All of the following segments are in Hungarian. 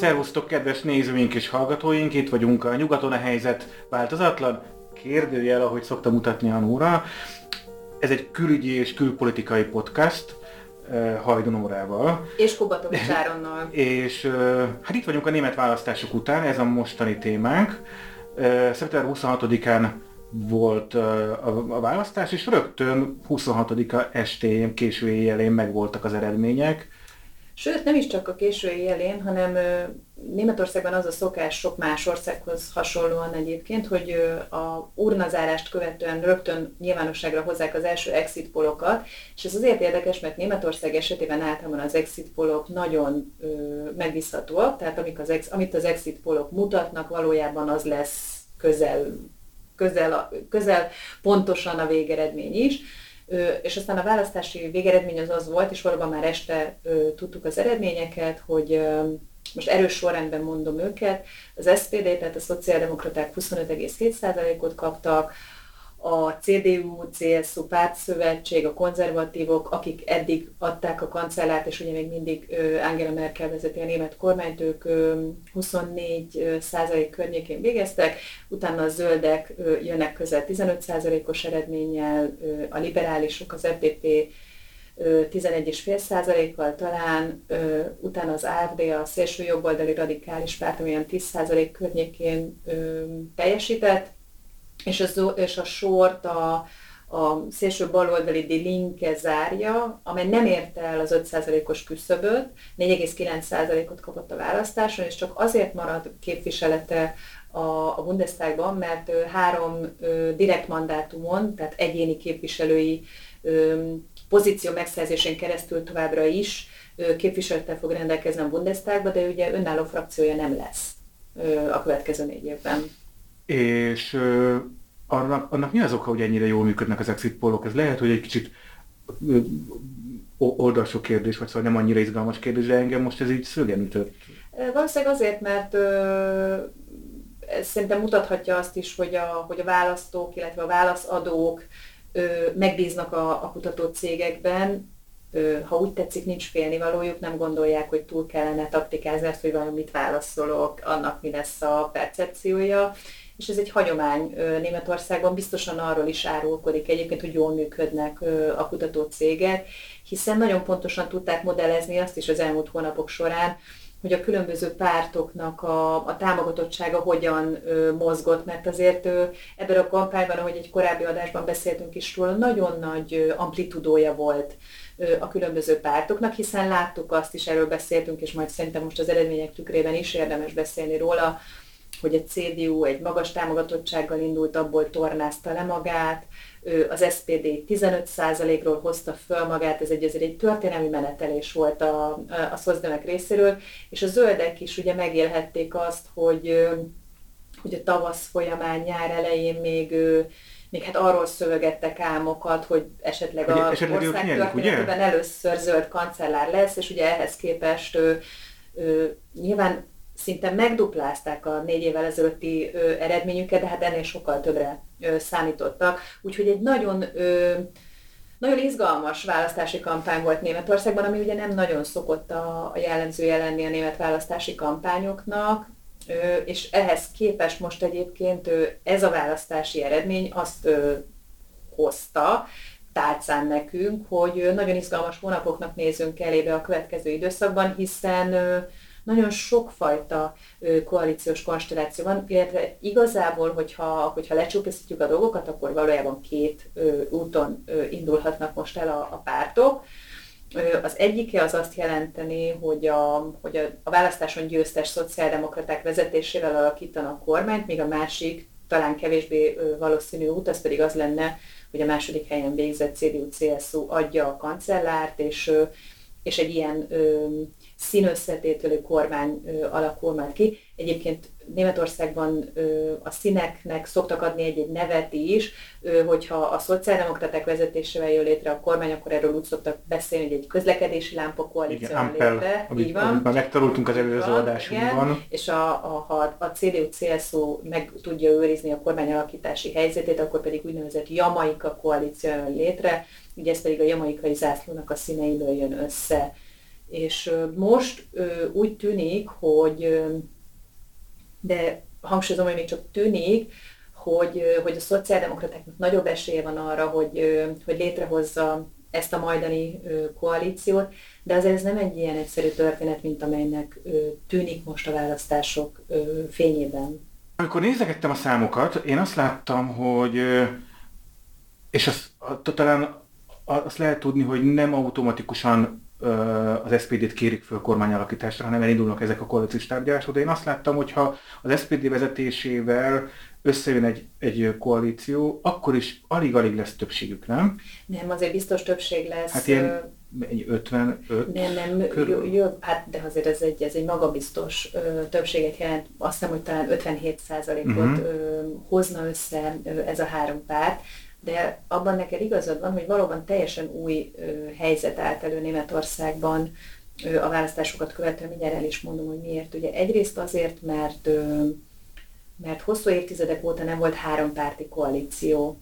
Szervusztok, kedves nézőink és hallgatóink! Itt vagyunk a Nyugaton a helyzet változatlan. Kérdőjel, ahogy szokta mutatni a Nóra. Ez egy külügyi és külpolitikai podcast, uh, Hajdon órával. És Kubatovics Áronnal. és uh, hát itt vagyunk a német választások után, ez a mostani témánk. Uh, szeptember 26-án volt a, választás, és rögtön 26-a estén, késő éjjelén megvoltak az eredmények. Sőt, nem is csak a késői jelén, hanem Németországban az a szokás sok más országhoz hasonlóan egyébként, hogy a urnazárást követően rögtön nyilvánosságra hozzák az első exit polokat, és ez azért érdekes, mert Németország esetében általában az exit polok nagyon ö, megbízhatóak, tehát amik az ex, amit az exit polok mutatnak, valójában az lesz közel, közel, közel pontosan a végeredmény is. És aztán a választási végeredmény az az volt, és valóban már este tudtuk az eredményeket, hogy most erős sorrendben mondom őket, az SPD, tehát a szociáldemokraták 25,7%-ot kaptak, a CDU, CSU pártszövetség, a konzervatívok, akik eddig adták a kancellárt, és ugye még mindig Angela Merkel vezeti a német kormányt, ők 24 százalék környékén végeztek, utána a zöldek jönnek közel 15 százalékos eredménnyel, a liberálisok, az FDP 11,5 százalékkal talán, utána az AFD, a szélső jobboldali radikális párt, olyan 10 százalék környékén teljesített, és a, és a sort a, a szélső baloldali Die Linke zárja, amely nem érte el az 5%-os küszöböt, 4,9%-ot kapott a választáson, és csak azért marad képviselete a, a Bundestagban, mert ö, három ö, direkt mandátumon, tehát egyéni képviselői ö, pozíció megszerzésén keresztül továbbra is ö, képviselettel fog rendelkezni a Bundestagba, de ugye önálló frakciója nem lesz ö, a következő négy évben. És ö, annak, annak mi az oka, hogy ennyire jól működnek az exit polok? Ez lehet, hogy egy kicsit ö, oldalsó kérdés, vagy szóval nem annyira izgalmas kérdés, de engem most ez így szögen ütött. Valószínűleg azért, mert ö, ez szerintem mutathatja azt is, hogy a, hogy a választók, illetve a válaszadók ö, megbíznak a, a kutató cégekben, ö, ha úgy tetszik, nincs félnivalójuk, nem gondolják, hogy túl kellene taktikázni ezt, hogy valamit válaszolok, annak mi lesz a percepciója és ez egy hagyomány Németországban, biztosan arról is árulkodik egyébként, hogy jól működnek a kutató cégek, hiszen nagyon pontosan tudták modellezni azt is az elmúlt hónapok során, hogy a különböző pártoknak a, a támogatottsága hogyan ö, mozgott, mert azért ö, ebben a kampányban, ahogy egy korábbi adásban beszéltünk is róla, nagyon nagy ö, amplitudója volt ö, a különböző pártoknak, hiszen láttuk azt is, erről beszéltünk, és majd szerintem most az eredmények tükrében is érdemes beszélni róla, hogy a CDU egy magas támogatottsággal indult, abból tornázta le magát, az SPD 15%-ról hozta föl magát, ez egy, azért egy történelmi menetelés volt a, a szozdemek részéről, és a zöldek is ugye megélhették azt, hogy, hogy a tavasz folyamán, nyár elején még még hát arról szövegettek álmokat, hogy esetleg a ország történetében először zöld kancellár lesz, és ugye ehhez képest ő, ő, nyilván szinte megduplázták a négy évvel ezelőtti ö, eredményüket, de hát ennél sokkal többre ö, számítottak. Úgyhogy egy nagyon ö, nagyon izgalmas választási kampány volt Németországban, ami ugye nem nagyon szokott a, a jellemzője lenni a német választási kampányoknak, és ehhez képest most egyébként ez a választási eredmény azt hozta, tálcán nekünk, hogy nagyon izgalmas hónapoknak nézünk elébe a következő időszakban, hiszen nagyon sokfajta koalíciós konstelláció van, illetve igazából, hogyha, hogyha lecsúpaszítjuk a dolgokat, akkor valójában két úton indulhatnak most el a, a pártok. Az egyike az azt jelenteni, hogy a, hogy a, a választáson győztes szociáldemokraták vezetésével alakítanak kormányt, míg a másik, talán kevésbé valószínű út, az pedig az lenne, hogy a második helyen végzett CDU-CSU adja a kancellárt, és, és egy ilyen színösszetételű kormány alakul majd ki. Egyébként Németországban a színeknek szoktak adni egy-egy nevet is, hogyha a szociáldemokraták vezetésével jön létre a kormány, akkor erről úgy szoktak beszélni, hogy egy közlekedési lámpa koalíció igen, Ampel, létre. Amit, így van. Amit már megtanultunk az előző adásunkban. És a, a, ha a CDU-CSU meg tudja őrizni a kormány alakítási helyzetét, akkor pedig úgynevezett Jamaika koalíció jön létre, ugye ez pedig a jamaikai zászlónak a színeiből jön össze. És most úgy tűnik, hogy de hangsúlyozom, hogy még csak tűnik, hogy, hogy a szociáldemokratáknak nagyobb esélye van arra, hogy, hogy létrehozza ezt a majdani koalíciót, de azért ez nem egy ilyen egyszerű történet, mint amelynek tűnik most a választások fényében. Amikor nézegettem a számokat, én azt láttam, hogy és azt, talán azt lehet tudni, hogy nem automatikusan az SPD-t kérik föl kormányalakításra, hanem elindulnak ezek a koalíciós tárgyalások. De én azt láttam, hogy ha az SPD vezetésével összejön egy, egy koalíció, akkor is alig-alig lesz többségük, nem? Nem, azért biztos többség lesz. Hát ilyen 55 Nem, nem, körül. Jó, jó, hát de azért ez egy, ez egy magabiztos ö, többséget jelent. Azt hiszem, hogy talán 57 százalékot uh-huh. hozna össze ö, ez a három párt de abban neked igazad van, hogy valóban teljesen új helyzet állt elő Németországban a választásokat követően, mindjárt el is mondom, hogy miért. Ugye egyrészt azért, mert, mert hosszú évtizedek óta nem volt hárompárti koalíció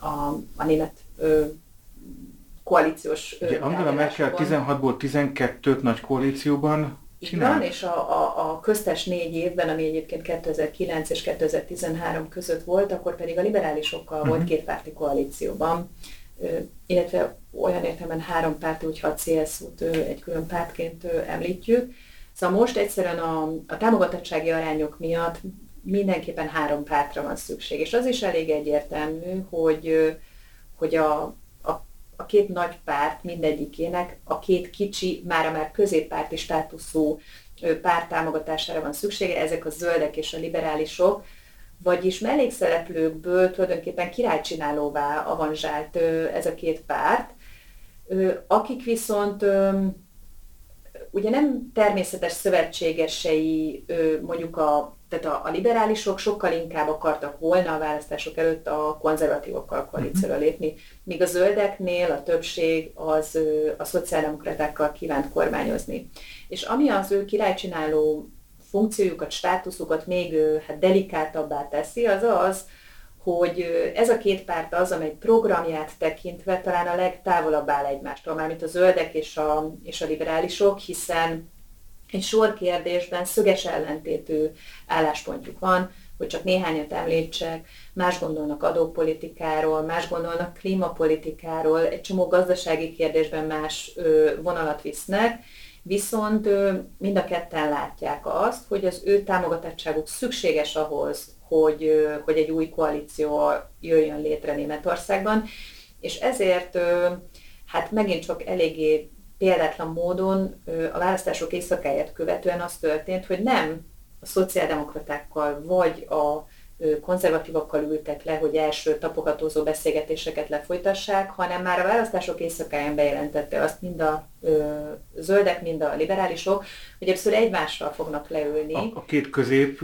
a, a német koalíciós Ugye Angela Merkel 16-ból 12 nagy koalícióban Csinál. van, és a, a, a köztes négy évben, ami egyébként 2009 és 2013 között volt, akkor pedig a liberálisokkal uh-huh. volt kétpárti koalícióban, illetve olyan értelemben három párt, hogyha a CSU-t egy külön pártként említjük. Szóval most egyszerűen a, a támogatottsági arányok miatt mindenképpen három pártra van szükség. És az is elég egyértelmű, hogy, hogy a, a két nagy párt mindegyikének a két kicsi, már már középpárti státuszú párt támogatására van szüksége, ezek a zöldek és a liberálisok, vagyis mellékszereplőkből tulajdonképpen királycsinálóvá avanzsált ez a két párt, akik viszont ugye nem természetes szövetségesei mondjuk a tehát a, a liberálisok sokkal inkább akartak volna a választások előtt a konzervatívokkal koalícióra mhm. lépni, míg a zöldeknél a többség az a szociáldemokratákkal kívánt kormányozni. És ami az ő királycsináló funkciójukat, státuszukat még hát delikátabbá teszi, az az, hogy ez a két párt az, amely programját tekintve talán a legtávolabb áll egymástól, mármint a zöldek és a, és a liberálisok, hiszen egy sor kérdésben szöges ellentétű álláspontjuk van, hogy csak néhányat említsek, más gondolnak adópolitikáról, más gondolnak klímapolitikáról, egy csomó gazdasági kérdésben más ö, vonalat visznek, viszont ö, mind a ketten látják azt, hogy az ő támogatottságuk szükséges ahhoz, hogy, ö, hogy egy új koalíció jöjjön létre Németországban, és ezért ö, hát megint csak eléggé példátlan módon a választások éjszakáját követően az történt, hogy nem a szociáldemokratákkal vagy a konzervatívokkal ültek le, hogy első tapogatózó beszélgetéseket lefolytassák, hanem már a választások éjszakáján bejelentette azt mind a ö, zöldek, mind a liberálisok, hogy először egymással fognak leülni. A, a két közép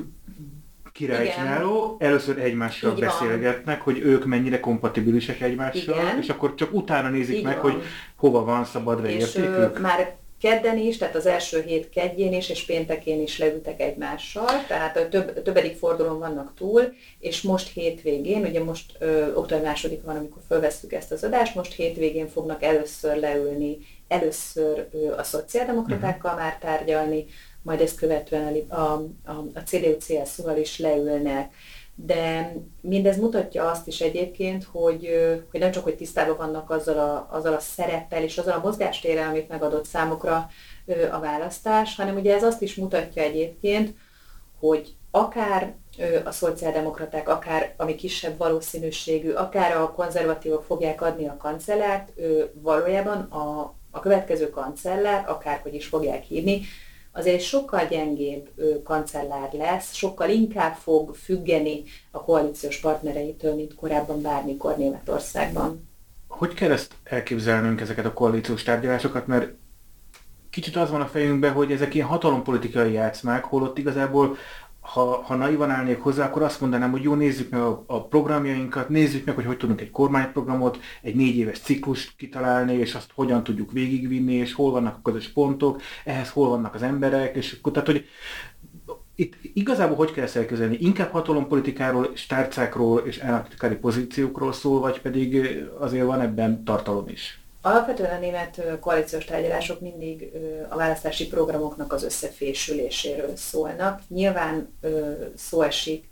királycsináló, először egymással Így beszélgetnek, van. hogy ők mennyire kompatibilisek egymással, Igen. és akkor csak utána nézik Így meg, van. hogy hova van szabad értékük. már kedden is, tehát az első hét kedjén is, és péntekén is leültek egymással, tehát a több, többedik fordulón vannak túl, és most hétvégén, ugye most ö, október második van, amikor felvesztük ezt az adást, most hétvégén fognak először leülni, először ö, a szociáldemokratákkal uh-huh. már tárgyalni, majd ezt követően a, a, a CDU-CSU-val is leülnek. De mindez mutatja azt is egyébként, hogy, hogy nem csak, hogy tisztában vannak azzal a, azzal a szereppel és azzal a mozgástérrel, amit megadott számukra a választás, hanem ugye ez azt is mutatja egyébként, hogy akár a szociáldemokraták, akár ami kisebb valószínűségű, akár a konzervatívok fogják adni a kancellárt, valójában a, a következő kancellár, akárhogy is fogják hívni, azért sokkal gyengébb kancellár lesz, sokkal inkább fog függeni a koalíciós partnereitől, mint korábban bármikor Németországban. Hogy kell ezt elképzelnünk, ezeket a koalíciós tárgyalásokat, mert kicsit az van a fejünkben, hogy ezek ilyen hatalompolitikai játszmák, holott igazából ha, ha naivan állnék hozzá, akkor azt mondanám, hogy jó, nézzük meg a, a programjainkat, nézzük meg, hogy hogy tudunk egy kormányprogramot, egy négy éves ciklust kitalálni, és azt hogyan tudjuk végigvinni, és hol vannak a közös pontok, ehhez hol vannak az emberek, és akkor tehát, hogy itt igazából hogy kell ezt elkezdeni? Inkább hatalompolitikáról, tárcákról és államtikári pozíciókról szól, vagy pedig azért van ebben tartalom is? Alapvetően a német koalíciós tárgyalások mindig a választási programoknak az összefésüléséről szólnak. Nyilván szó esik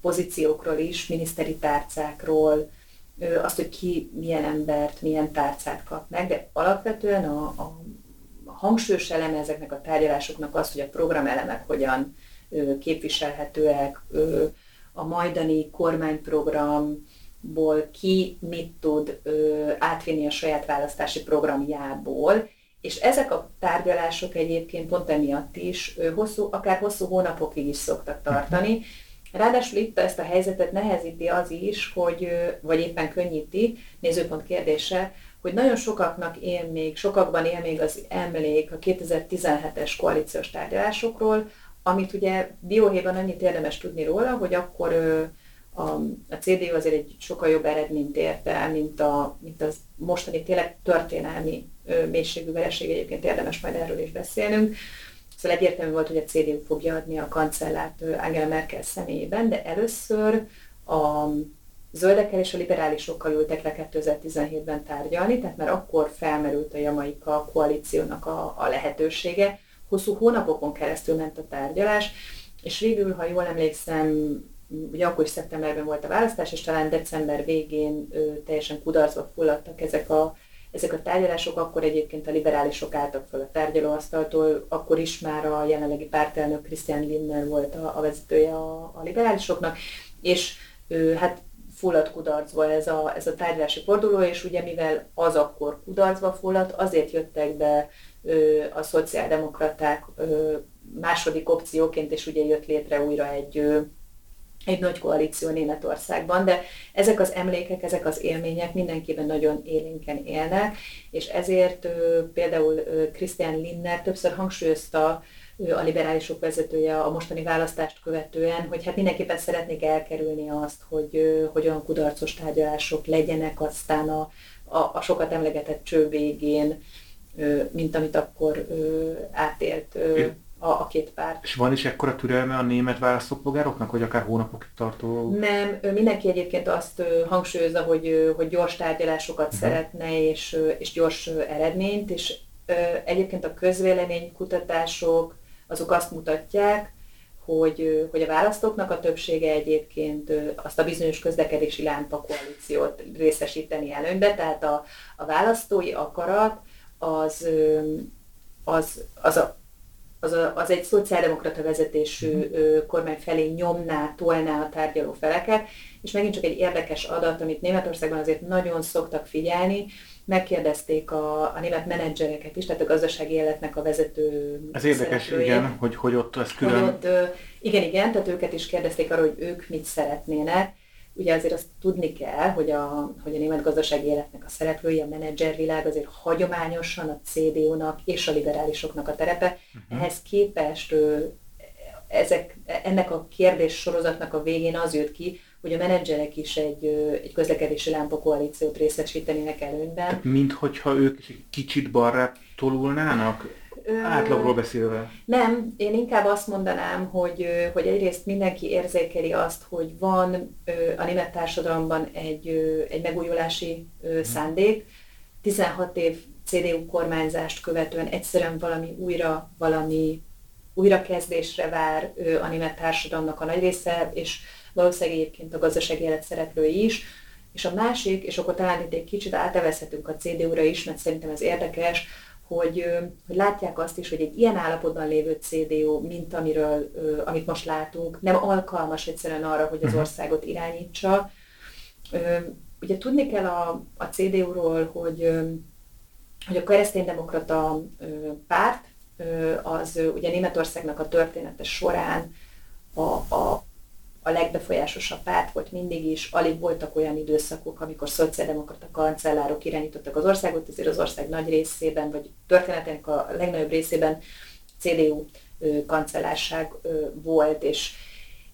pozíciókról is, miniszteri tárcákról, azt, hogy ki milyen embert, milyen tárcát kap meg, de alapvetően a, a hangsúlyos eleme ezeknek a tárgyalásoknak az, hogy a programelemek hogyan képviselhetőek, a majdani kormányprogram, ból ki mit tud ö, átvinni a saját választási programjából, és ezek a tárgyalások egyébként pont emiatt is ö, hosszú, akár hosszú hónapokig is szoktak tartani. Ráadásul itt ezt a helyzetet nehezíti az is, hogy, vagy éppen könnyíti, nézőpont kérdése, hogy nagyon sokaknak él még, sokakban él még az emlék a 2017-es koalíciós tárgyalásokról, amit ugye dióhéjban annyit érdemes tudni róla, hogy akkor a, a CDU azért egy sokkal jobb eredményt ért el, mint, a, mint az mostani tényleg történelmi ö, mélységű vereség, egyébként érdemes majd erről is beszélnünk. Szóval egyértelmű volt, hogy a CDU fogja adni a kancellát Angela Merkel személyében, de először a zöldekkel és a liberálisokkal ültek le 2017-ben tárgyalni, tehát már akkor felmerült a Jamaika koalíciónak a, a lehetősége. Hosszú hónapokon keresztül ment a tárgyalás, és végül, ha jól emlékszem, ugye akkor is szeptemberben volt a választás, és talán december végén ö, teljesen kudarcba fulladtak ezek a, ezek a tárgyalások, akkor egyébként a liberálisok álltak fel a tárgyalóasztaltól, akkor is már a jelenlegi pártelnök Christian Lindner volt a, a vezetője a, a liberálisoknak, és ö, hát fulladt kudarcba ez a, ez a tárgyalási forduló, és ugye mivel az akkor kudarcba fulladt, azért jöttek be ö, a szociáldemokraták ö, második opcióként, és ugye jött létre újra egy ö, egy nagy koalíció Németországban, de ezek az emlékek, ezek az élmények mindenkiben nagyon élénken élnek, és ezért például Christian Lindner többször hangsúlyozta, a liberálisok vezetője a mostani választást követően, hogy hát mindenképpen szeretnék elkerülni azt, hogy, hogy olyan kudarcos tárgyalások legyenek aztán a, a, a sokat emlegetett cső végén, mint amit akkor átélt a, a két párt. És van is ekkora türelme a német választópolgároknak, hogy akár hónapokig tartó? Nem, mindenki egyébként azt hangsúlyozza, hogy, hogy gyors tárgyalásokat uh-huh. szeretne, és, és gyors eredményt, és egyébként a közvéleménykutatások azok azt mutatják, hogy, hogy a választóknak a többsége egyébként azt a bizonyos közlekedési lámpa koalíciót részesíteni előnybe, tehát a, a választói akarat az, az, az a az, a, az egy szociáldemokrata vezetésű uh-huh. kormány felé nyomná, tolná a tárgyaló feleket, és megint csak egy érdekes adat, amit Németországban azért nagyon szoktak figyelni, megkérdezték a, a német menedzsereket is, tehát a gazdasági életnek a vezető Ez érdekes, igen, hogy, hogy ott ez külön... Hogy ott, igen, igen, tehát őket is kérdezték arra, hogy ők mit szeretnének, ugye azért azt tudni kell, hogy a, hogy a német gazdasági életnek a szereplői, a menedzservilág azért hagyományosan a CDU-nak és a liberálisoknak a terepe. Uh-huh. Ehhez képest ezek, ennek a kérdés sorozatnak a végén az jött ki, hogy a menedzserek is egy, egy közlekedési lámpa koalíciót részesítenének előnyben. Mint hogyha ők kicsit balra tolulnának? Átlagról beszélve. Nem, én inkább azt mondanám, hogy, hogy egyrészt mindenki érzékeli azt, hogy van a német társadalomban egy, egy megújulási mhm. szándék. 16 év CDU kormányzást követően egyszerűen valami újra, valami újrakezdésre vár a német társadalomnak a nagy része, és valószínűleg egyébként a gazdasági élet szereplői is. És a másik, és akkor talán itt egy kicsit átevezhetünk a CDU-ra is, mert szerintem ez érdekes, hogy, hogy látják azt is, hogy egy ilyen állapotban lévő CDU, mint amiről, amit most látunk, nem alkalmas egyszerűen arra, hogy az mhm. országot irányítsa. Ugye tudni kell a, a CDU-ról, hogy, hogy a kereszténydemokrata párt az ugye Németországnak a története során a, a, a legbefolyásosabb párt volt mindig is, alig voltak olyan időszakok, amikor szociáldemokrata kancellárok irányítottak az országot, ezért az ország nagy részében, vagy történetének a legnagyobb részében CDU kancellárság volt, és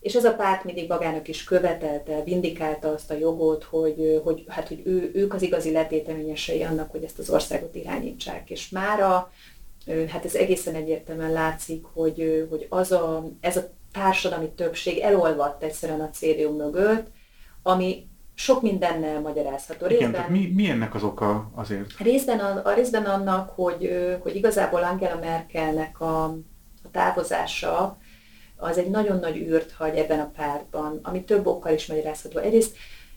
és ez a párt mindig magának is követelte, vindikálta azt a jogot, hogy, hogy, hát, hogy ő, ők az igazi letéteményesei annak, hogy ezt az országot irányítsák. És mára hát ez egészen egyértelműen látszik, hogy, hogy az a, ez a társadalmi többség elolvadt egyszerűen a CDU mögött, ami sok mindennel magyarázható. Részben, Igen, tehát mi, mi ennek az oka azért? Részben, a, a részben annak, hogy, hogy igazából Angela Merkelnek a, a távozása az egy nagyon nagy űrt hagy ebben a pártban, ami több okkal is magyarázható. Egyrészt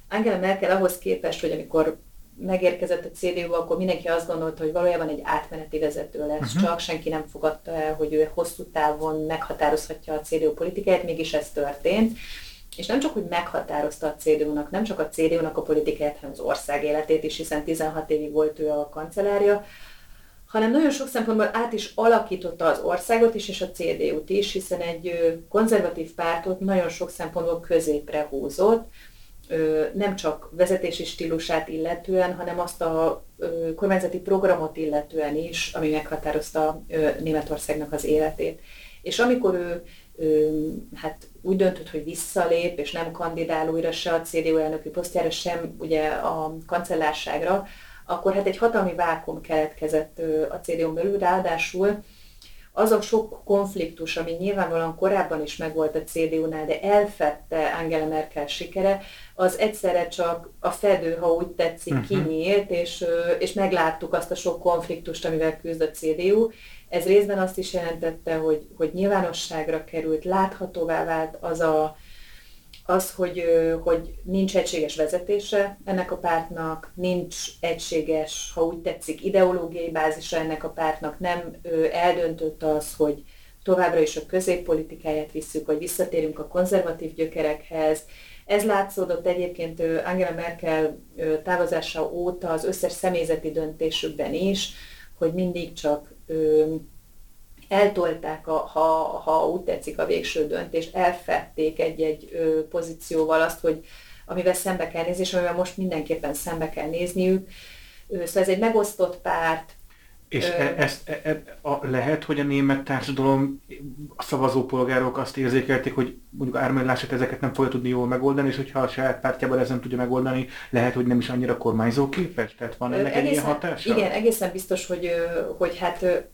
Angela Merkel ahhoz képest, hogy amikor megérkezett a CDU, akkor mindenki azt gondolta, hogy valójában egy átmeneti vezető lesz, uh-huh. csak senki nem fogadta el, hogy ő hosszú távon meghatározhatja a CDU politikáját, mégis ez történt. És nem csak, hogy meghatározta a CDU-nak, nem csak a CDU-nak a politikáját, hanem az ország életét is, hiszen 16 évig volt ő a kancellárja, hanem nagyon sok szempontból át is alakította az országot is, és a CDU-t is, hiszen egy konzervatív pártot nagyon sok szempontból középre húzott, nem csak vezetési stílusát illetően, hanem azt a kormányzati programot illetően is, ami meghatározta Németországnak az életét. És amikor ő hát úgy döntött, hogy visszalép, és nem kandidál újra se a CDU elnöki posztjára, sem ugye a kancellárságra, akkor hát egy hatalmi vákum keletkezett a CDU belül, ráadásul az a sok konfliktus, ami nyilvánvalóan korábban is megvolt a CDU-nál, de elfette Angela Merkel sikere, az egyszerre csak a fedő, ha úgy tetszik, uh-huh. kinyílt, és, és megláttuk azt a sok konfliktust, amivel küzd a CDU. Ez részben azt is jelentette, hogy, hogy nyilvánosságra került, láthatóvá vált az a az, hogy, hogy nincs egységes vezetése ennek a pártnak, nincs egységes, ha úgy tetszik, ideológiai bázisa ennek a pártnak, nem eldöntött az, hogy továbbra is a középpolitikáját visszük, vagy visszatérünk a konzervatív gyökerekhez. Ez látszódott egyébként Angela Merkel távozása óta az összes személyzeti döntésükben is, hogy mindig csak eltolták, a, ha, ha úgy tetszik a végső döntést, elfették egy-egy pozícióval azt, hogy amivel szembe kell nézni, és amivel most mindenképpen szembe kell nézniük. Szóval ez egy megosztott párt, és e, ez, e, e, a, lehet, hogy a német társadalom, a szavazópolgárok azt érzékelték, hogy mondjuk Ármen Lásset ezeket nem fogja tudni jól megoldani, és hogyha a saját pártjában ez nem tudja megoldani, lehet, hogy nem is annyira kormányzóképes? Tehát van ennek egészen, egy ilyen hatása? Igen, egészen biztos, hogy, hogy hát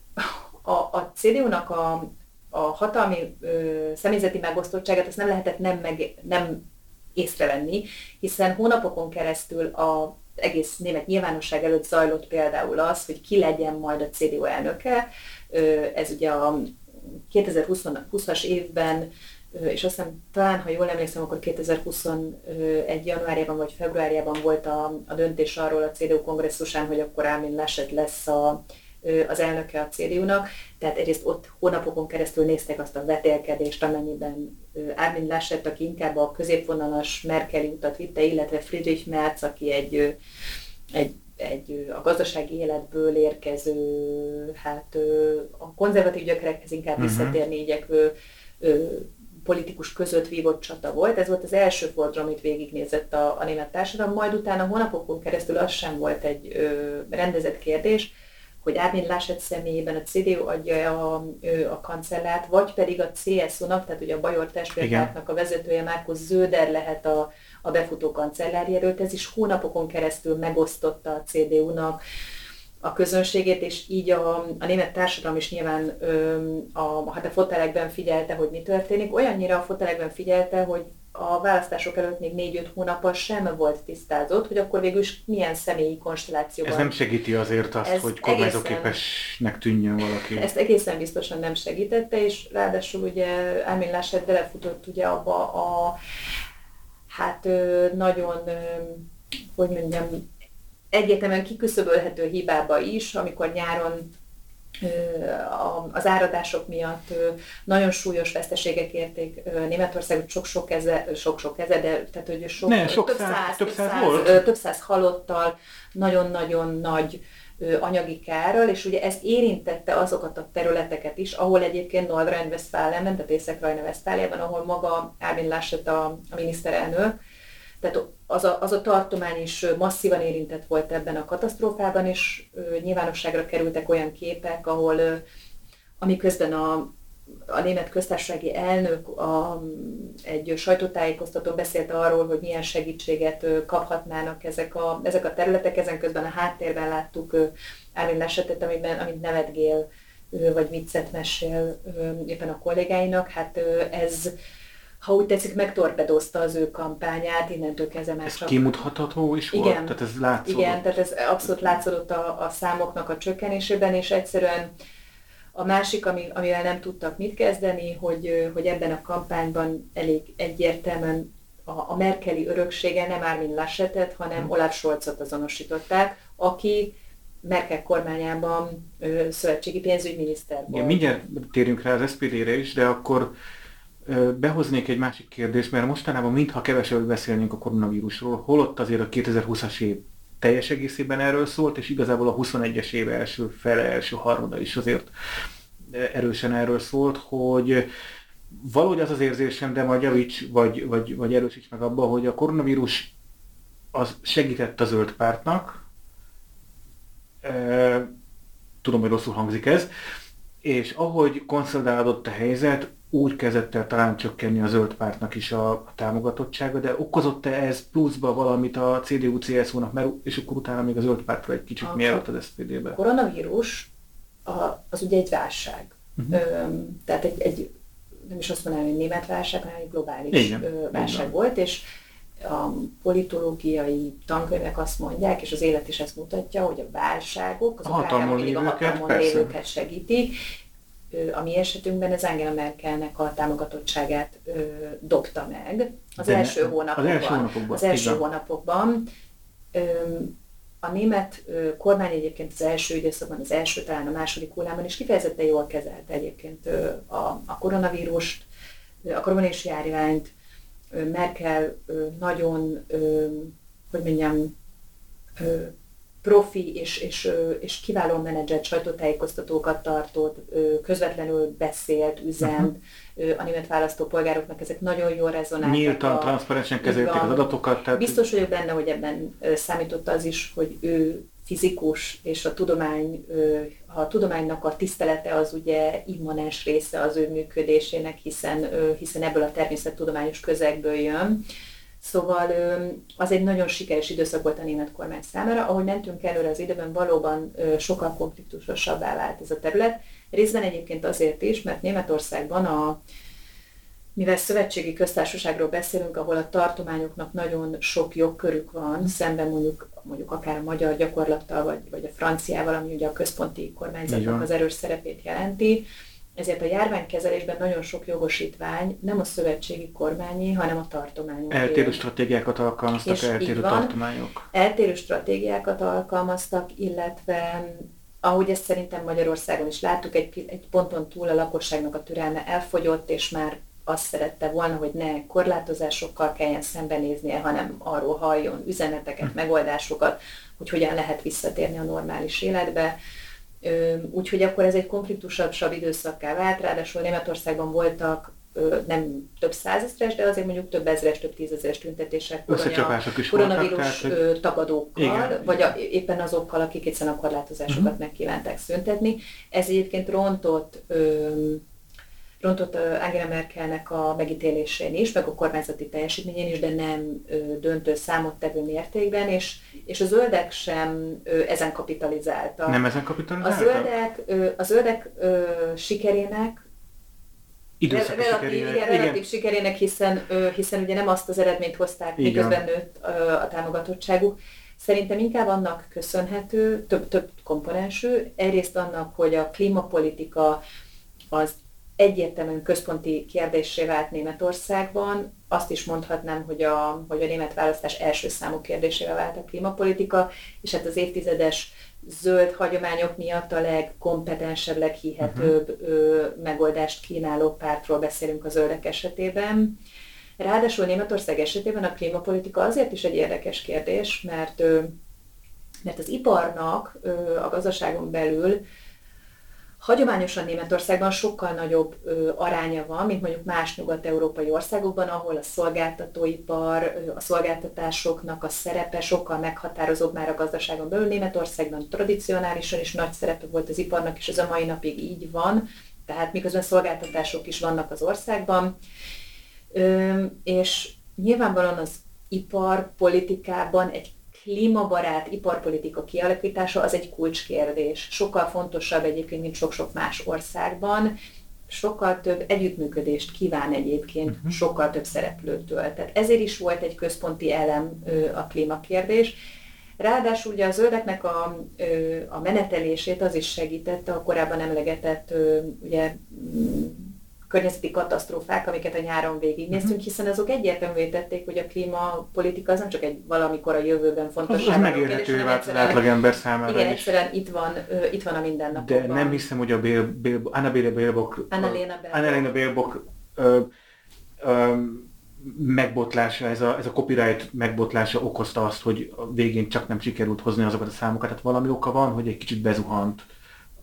a, a CDU-nak a, a hatalmi ö, személyzeti megosztottságát azt nem lehetett nem, meg, nem észrevenni, hiszen hónapokon keresztül a egész német nyilvánosság előtt zajlott például az, hogy ki legyen majd a CDU elnöke. Ez ugye a 2020-as évben, és azt hiszem talán, ha jól emlékszem, akkor 2021. januárjában vagy februárjában volt a, a döntés arról a CDU kongresszusán, hogy akkor Ámin Laschet lesz a, az elnöke a CDU-nak, tehát egyrészt ott hónapokon keresztül néztek azt a vetélkedést, amennyiben Armin Laschet, aki inkább a középvonalas Merkeli utat vitte, illetve Friedrich Merz, aki egy, egy egy a gazdasági életből érkező, hát a konzervatív gyökerekhez inkább uh-huh. visszatérni igyekvő politikus között vívott csata volt. Ez volt az első forduló, amit végignézett a, a német társadalom, majd utána hónapokon keresztül az sem volt egy ö, rendezett kérdés, hogy Ármin Laschet személyében a CDU adja a, a kancellát, vagy pedig a CSU-nak, tehát ugye a Bajor testvérpártnak a vezetője Márkusz Zöder lehet a, a befutó kancellárjelölt. Ez is hónapokon keresztül megosztotta a CDU-nak a közönségét, és így a, a német társadalom is nyilván ö, a, hát a fotelekben figyelte, hogy mi történik. Olyannyira a fotelekben figyelte, hogy a választások előtt még 4-5 hónappal sem volt tisztázott, hogy akkor végül is milyen személyi konstellációban. Ez nem segíti azért azt, hogy kormányzóképesnek tűnjön valaki. Ezt egészen biztosan nem segítette, és ráadásul ugye Armin Laschet belefutott ugye abba a hát nagyon, hogy mondjam, egyértelműen kiküszöbölhető hibába is, amikor nyáron az áradások miatt nagyon súlyos veszteségek érték Németországot, sok-sok keze, sok-sok keze, de tehát hogy sok, ne, sok több, száz, száz, több száz, száz, több száz halottal, nagyon-nagyon nagy anyagi kárral, és ugye ez érintette azokat a területeket is, ahol egyébként Nordrhein-Westfalenben, tehát Észak-Rajna-Westfáliában, ahol maga Armin Laschet a, a miniszterelnök, tehát az a, az a tartomány is masszívan érintett volt ebben a katasztrófában, és nyilvánosságra kerültek olyan képek, ahol amiközben a a német köztársasági elnök a, egy sajtótájékoztatón beszélt arról, hogy milyen segítséget kaphatnának ezek a, ezek a területek, ezen közben a háttérben láttuk Árvin esetet, amiben, amit nevetgél vagy viccet mesél éppen a kollégáinak, hát ez ha úgy tetszik, megtorpedozta az ő kampányát, innentől kezdve már ez csak... kimutatható is igen, volt? Tehát ez látszódott? Igen, tehát ez abszolút látszódott a, a számoknak a csökkenésében, és egyszerűen a másik, ami, amivel nem tudtak mit kezdeni, hogy, hogy ebben a kampányban elég egyértelműen a, a Merkeli öröksége nem Armin Laschetet, hanem hmm. Olaf Scholzot azonosították, aki Merkel kormányában ö, szövetségi pénzügyminiszter volt. Igen, mindjárt térjünk rá az SPD-re is, de akkor behoznék egy másik kérdést, mert mostanában mintha kevesebbet beszélnénk a koronavírusról, holott azért a 2020-as év teljes egészében erről szólt, és igazából a 21-es éve első fele, első harmada is azért erősen erről szólt, hogy valahogy az az érzésem, de majd javíts, vagy, vagy, vagy erősíts meg abba, hogy a koronavírus az segített a zöld pártnak, tudom, hogy rosszul hangzik ez, és ahogy konszolidálódott a helyzet, úgy kezdett el talán csökkenni a zöld pártnak is a, a támogatottsága, de okozott-e ez pluszba valamit a CDU-CSU-nak, mert és akkor utána még a zöld pártra egy kicsit mielőtt az SPD-be? A koronavírus a, az ugye egy válság. Uh-huh. Ö, tehát egy, egy, nem is azt mondanám, hogy német válság, hanem egy globális Igen. Válság Igen. volt, és a politológiai tankönyvek azt mondják, és az élet is ezt mutatja, hogy a válságok azok a hatalmon lévőket, a hatalmon lévőket segítik, a mi esetünkben ez Angela Merkelnek a támogatottságát ö, dobta meg az De első hónapokban. Az első hónapokban. Az első hónapokban. Ö, a német ö, kormány egyébként az első időszakban, az első, talán a második hullámban is kifejezetten jól kezelte egyébként ö, a, a koronavírust, a koronavírus járványt. Merkel nagyon, hogy mondjam, profi és, és, és kiváló menedzsert sajtótájékoztatókat tartott, közvetlenül beszélt, üzent, uh-huh. a német választópolgároknak ezek nagyon jól rezonáltak. Nyíltan, transzparensen kezelték az adatokat. Tehát... Biztos vagyok benne, hogy ebben számított az is, hogy ő fizikus, és a tudomány, a tudománynak a tisztelete az ugye immanens része az ő működésének, hiszen, hiszen ebből a természettudományos közegből jön Szóval az egy nagyon sikeres időszak volt a német kormány számára. Ahogy mentünk előre az időben, valóban sokkal konfliktusosabbá vált ez a terület. Részben egyébként azért is, mert Németországban a mivel szövetségi köztársaságról beszélünk, ahol a tartományoknak nagyon sok jogkörük van, szemben mondjuk, mondjuk akár a magyar gyakorlattal, vagy, vagy a franciával, ami ugye a központi kormányzatnak az erős szerepét jelenti, ezért a járványkezelésben nagyon sok jogosítvány nem a szövetségi kormányi, hanem a tartományok. Eltérő stratégiákat alkalmaztak, és eltérő van, tartományok. Eltérő stratégiákat alkalmaztak, illetve ahogy ezt szerintem Magyarországon is láttuk, egy, egy ponton túl a lakosságnak a türelme elfogyott, és már azt szerette volna, hogy ne korlátozásokkal kelljen szembenéznie, hanem arról halljon üzeneteket, hm. megoldásokat, hogy hogyan lehet visszatérni a normális életbe. Úgyhogy akkor ez egy konfliktusabb időszakká vált, ráadásul Németországban voltak nem több százezres, de azért mondjuk több ezres, több tízezeres tüntetések koronavírus voltak, tagadókkal, igen, vagy a, éppen azokkal, akik egyszerűen a korlátozásokat uh-huh. meg kívánták szüntetni. Ez egyébként rontott rontott Angela Merkelnek a megítélésén is, meg a kormányzati teljesítményén is, de nem döntő számottevő mértékben, és, és a zöldek sem ezen kapitalizáltak. Nem ezen kapitalizáltak? A zöldek, a zöldek sikerének Időszaki relatív, sikerének. Igen, relatív igen. sikerének, hiszen, hiszen ugye nem azt az eredményt hozták, igen. miközben nőtt a támogatottságuk. Szerintem inkább annak köszönhető, több, több komponensű, egyrészt annak, hogy a klímapolitika az egyértelműen központi kérdésé vált Németországban. Azt is mondhatnám, hogy a, hogy a német választás első számú kérdésével vált a klímapolitika, és hát az évtizedes zöld hagyományok miatt a legkompetensebb, leghihetőbb uh-huh. ö, megoldást kínáló pártról beszélünk a zöldek esetében. Ráadásul Németország esetében a klímapolitika azért is egy érdekes kérdés, mert ö, mert az iparnak a gazdaságon belül Hagyományosan Németországban sokkal nagyobb ö, aránya van, mint mondjuk más nyugat-európai országokban, ahol a szolgáltatóipar, ö, a szolgáltatásoknak a szerepe sokkal meghatározóbb már a gazdaságon belül. Németországban tradicionálisan is nagy szerepe volt az iparnak, és ez a mai napig így van, tehát miközben szolgáltatások is vannak az országban. Ö, és nyilvánvalóan az iparpolitikában egy klímabarát iparpolitika kialakítása az egy kulcskérdés. Sokkal fontosabb egyébként, mint sok-sok más országban. Sokkal több együttműködést kíván egyébként uh-huh. sokkal több szereplőtől. Tehát ezért is volt egy központi elem a klímakérdés. Ráadásul ugye a zöldeknek a, a menetelését az is segítette a korábban emlegetett ugye környezeti katasztrófák, amiket a nyáron végignéztünk, uh-huh. hiszen azok egyértelművé tették, hogy a klímapolitika az nem csak egy valamikor a jövőben fontos. Az, az megérhető vált az átlagember számára Igen, is. egyszerűen itt van, uh, itt van a mindennapokban. De nem hiszem, hogy a Bél, Bél, Anna Bélbok, Anna Bélbok megbotlása, ez a, ez a copyright megbotlása okozta azt, hogy a végén csak nem sikerült hozni azokat a számokat. Tehát valami oka van, hogy egy kicsit bezuhant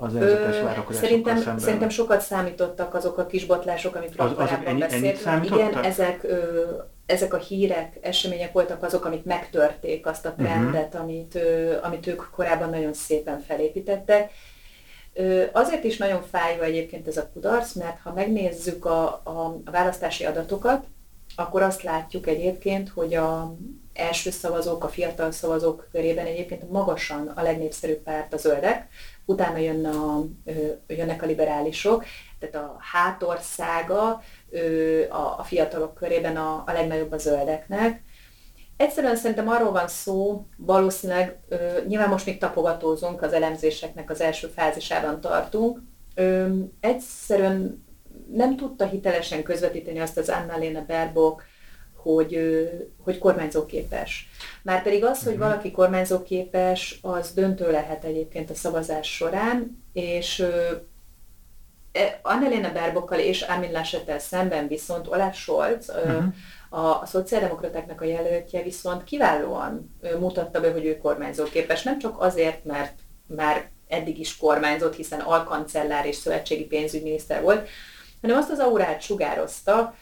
az előzetes várakozásokkal szerintem, szemben? Szerintem sokat számítottak azok a kis botlások, amikről az, azok ennyi, beszéltünk. Igen, ezek, ö, ezek a hírek, események voltak azok, amik megtörték azt a trendet, uh-huh. amit, ö, amit ők korábban nagyon szépen felépítettek. Ö, azért is nagyon fájva egyébként ez a kudarc, mert ha megnézzük a, a, a választási adatokat, akkor azt látjuk egyébként, hogy a első szavazók, a fiatal szavazók körében egyébként magasan a legnépszerűbb párt a zöldek, utána jön a, jönnek a liberálisok, tehát a hátországa a, fiatalok körében a, a legnagyobb a zöldeknek. Egyszerűen szerintem arról van szó, valószínűleg nyilván most még tapogatózunk, az elemzéseknek az első fázisában tartunk, egyszerűen nem tudta hitelesen közvetíteni azt az Annalena Baerbock, hogy, hogy kormányzóképes. Már pedig az, hogy mhm. valaki kormányzóképes, az döntő lehet egyébként a szavazás során, és e, Annalena Baerbokkal és Armin Laschettel szemben viszont Olaf Scholz, uh-huh. a, a szociáldemokratáknak a jelöltje viszont kiválóan mutatta be, hogy ő kormányzóképes. Nem csak azért, mert már eddig is kormányzott, hiszen alkancellár és szövetségi pénzügyminiszter volt, hanem azt az aurát sugározta,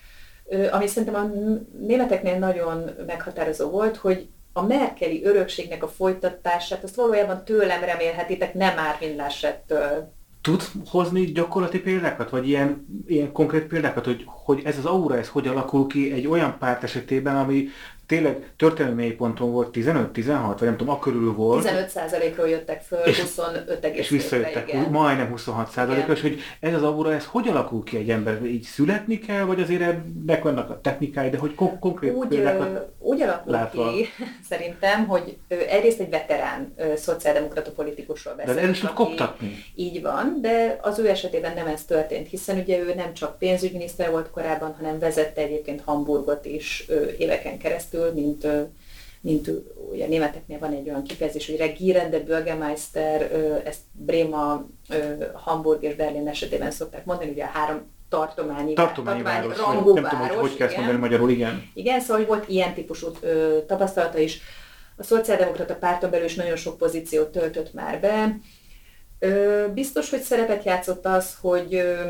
ami szerintem a németeknél nagyon meghatározó volt, hogy a merkeli örökségnek a folytatását, azt valójában tőlem remélhetitek, nem Árvin Laschettől. Tud hozni gyakorlati példákat, vagy ilyen, ilyen konkrét példákat, hogy, hogy ez az aura, ez hogy alakul ki egy olyan párt esetében, ami tényleg történelmi mélyponton volt 15-16, vagy nem tudom, a körül volt. 15%-ról jöttek föl, és, 25 És visszajöttek, igen. majdnem 26 százalékos, hogy ez az aura, ez hogy alakul ki egy ember? Így születni kell, vagy azért ennek vannak a technikái, de hogy kon- konkrét úgy, példákat Úgy alakul látva. ki, szerintem, hogy egyrészt egy veterán szociáldemokrata politikusról beszélünk. De el is tud koptatni. Így van, de az ő esetében nem ez történt, hiszen ugye ő nem csak pénzügyminiszter volt korábban, hanem vezette egyébként Hamburgot is éveken keresztül keresztül, mint, mint ugye németeknél van egy olyan kifejezés, hogy Regierende Bürgermeister, ezt Bréma, Hamburg és Berlin esetében szokták mondani, ugye a három tartományi, tartományi, város, rangú nem város, tudom, hogy, hogy kell ezt mondani magyarul, igen. Igen, szóval hogy volt ilyen típusú ö, tapasztalata is. A szociáldemokrata párton belül is nagyon sok pozíciót töltött már be. Ö, biztos, hogy szerepet játszott az, hogy ö,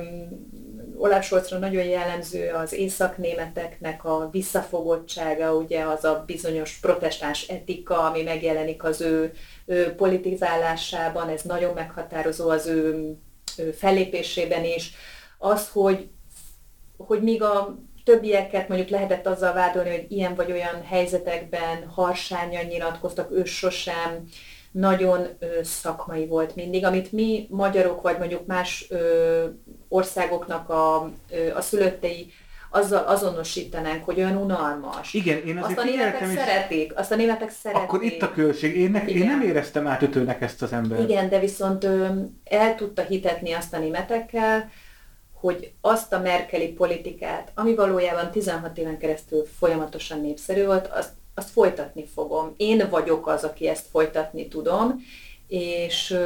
Olaf Scholzra nagyon jellemző az északnémeteknek a visszafogottsága, ugye az a bizonyos protestáns etika, ami megjelenik az ő, ő politizálásában, ez nagyon meghatározó az ő, ő fellépésében is. Az, hogy, hogy míg a többieket mondjuk lehetett azzal vádolni, hogy ilyen vagy olyan helyzetekben harsányan nyilatkoztak, ő sosem, nagyon ö, szakmai volt mindig, amit mi magyarok, vagy mondjuk más ö, országoknak a, ö, a szülöttei azzal azonosítanánk, hogy olyan unalmas. Igen, én azért Azt a németek is... szeretik, azt a németek szeretik. Akkor itt a költség. Én, ne, én nem éreztem átütőnek ezt az embert. Igen, de viszont ö, el tudta hitetni azt a németekkel, hogy azt a merkeli politikát, ami valójában 16 éven keresztül folyamatosan népszerű volt, azt azt folytatni fogom. Én vagyok az, aki ezt folytatni tudom, és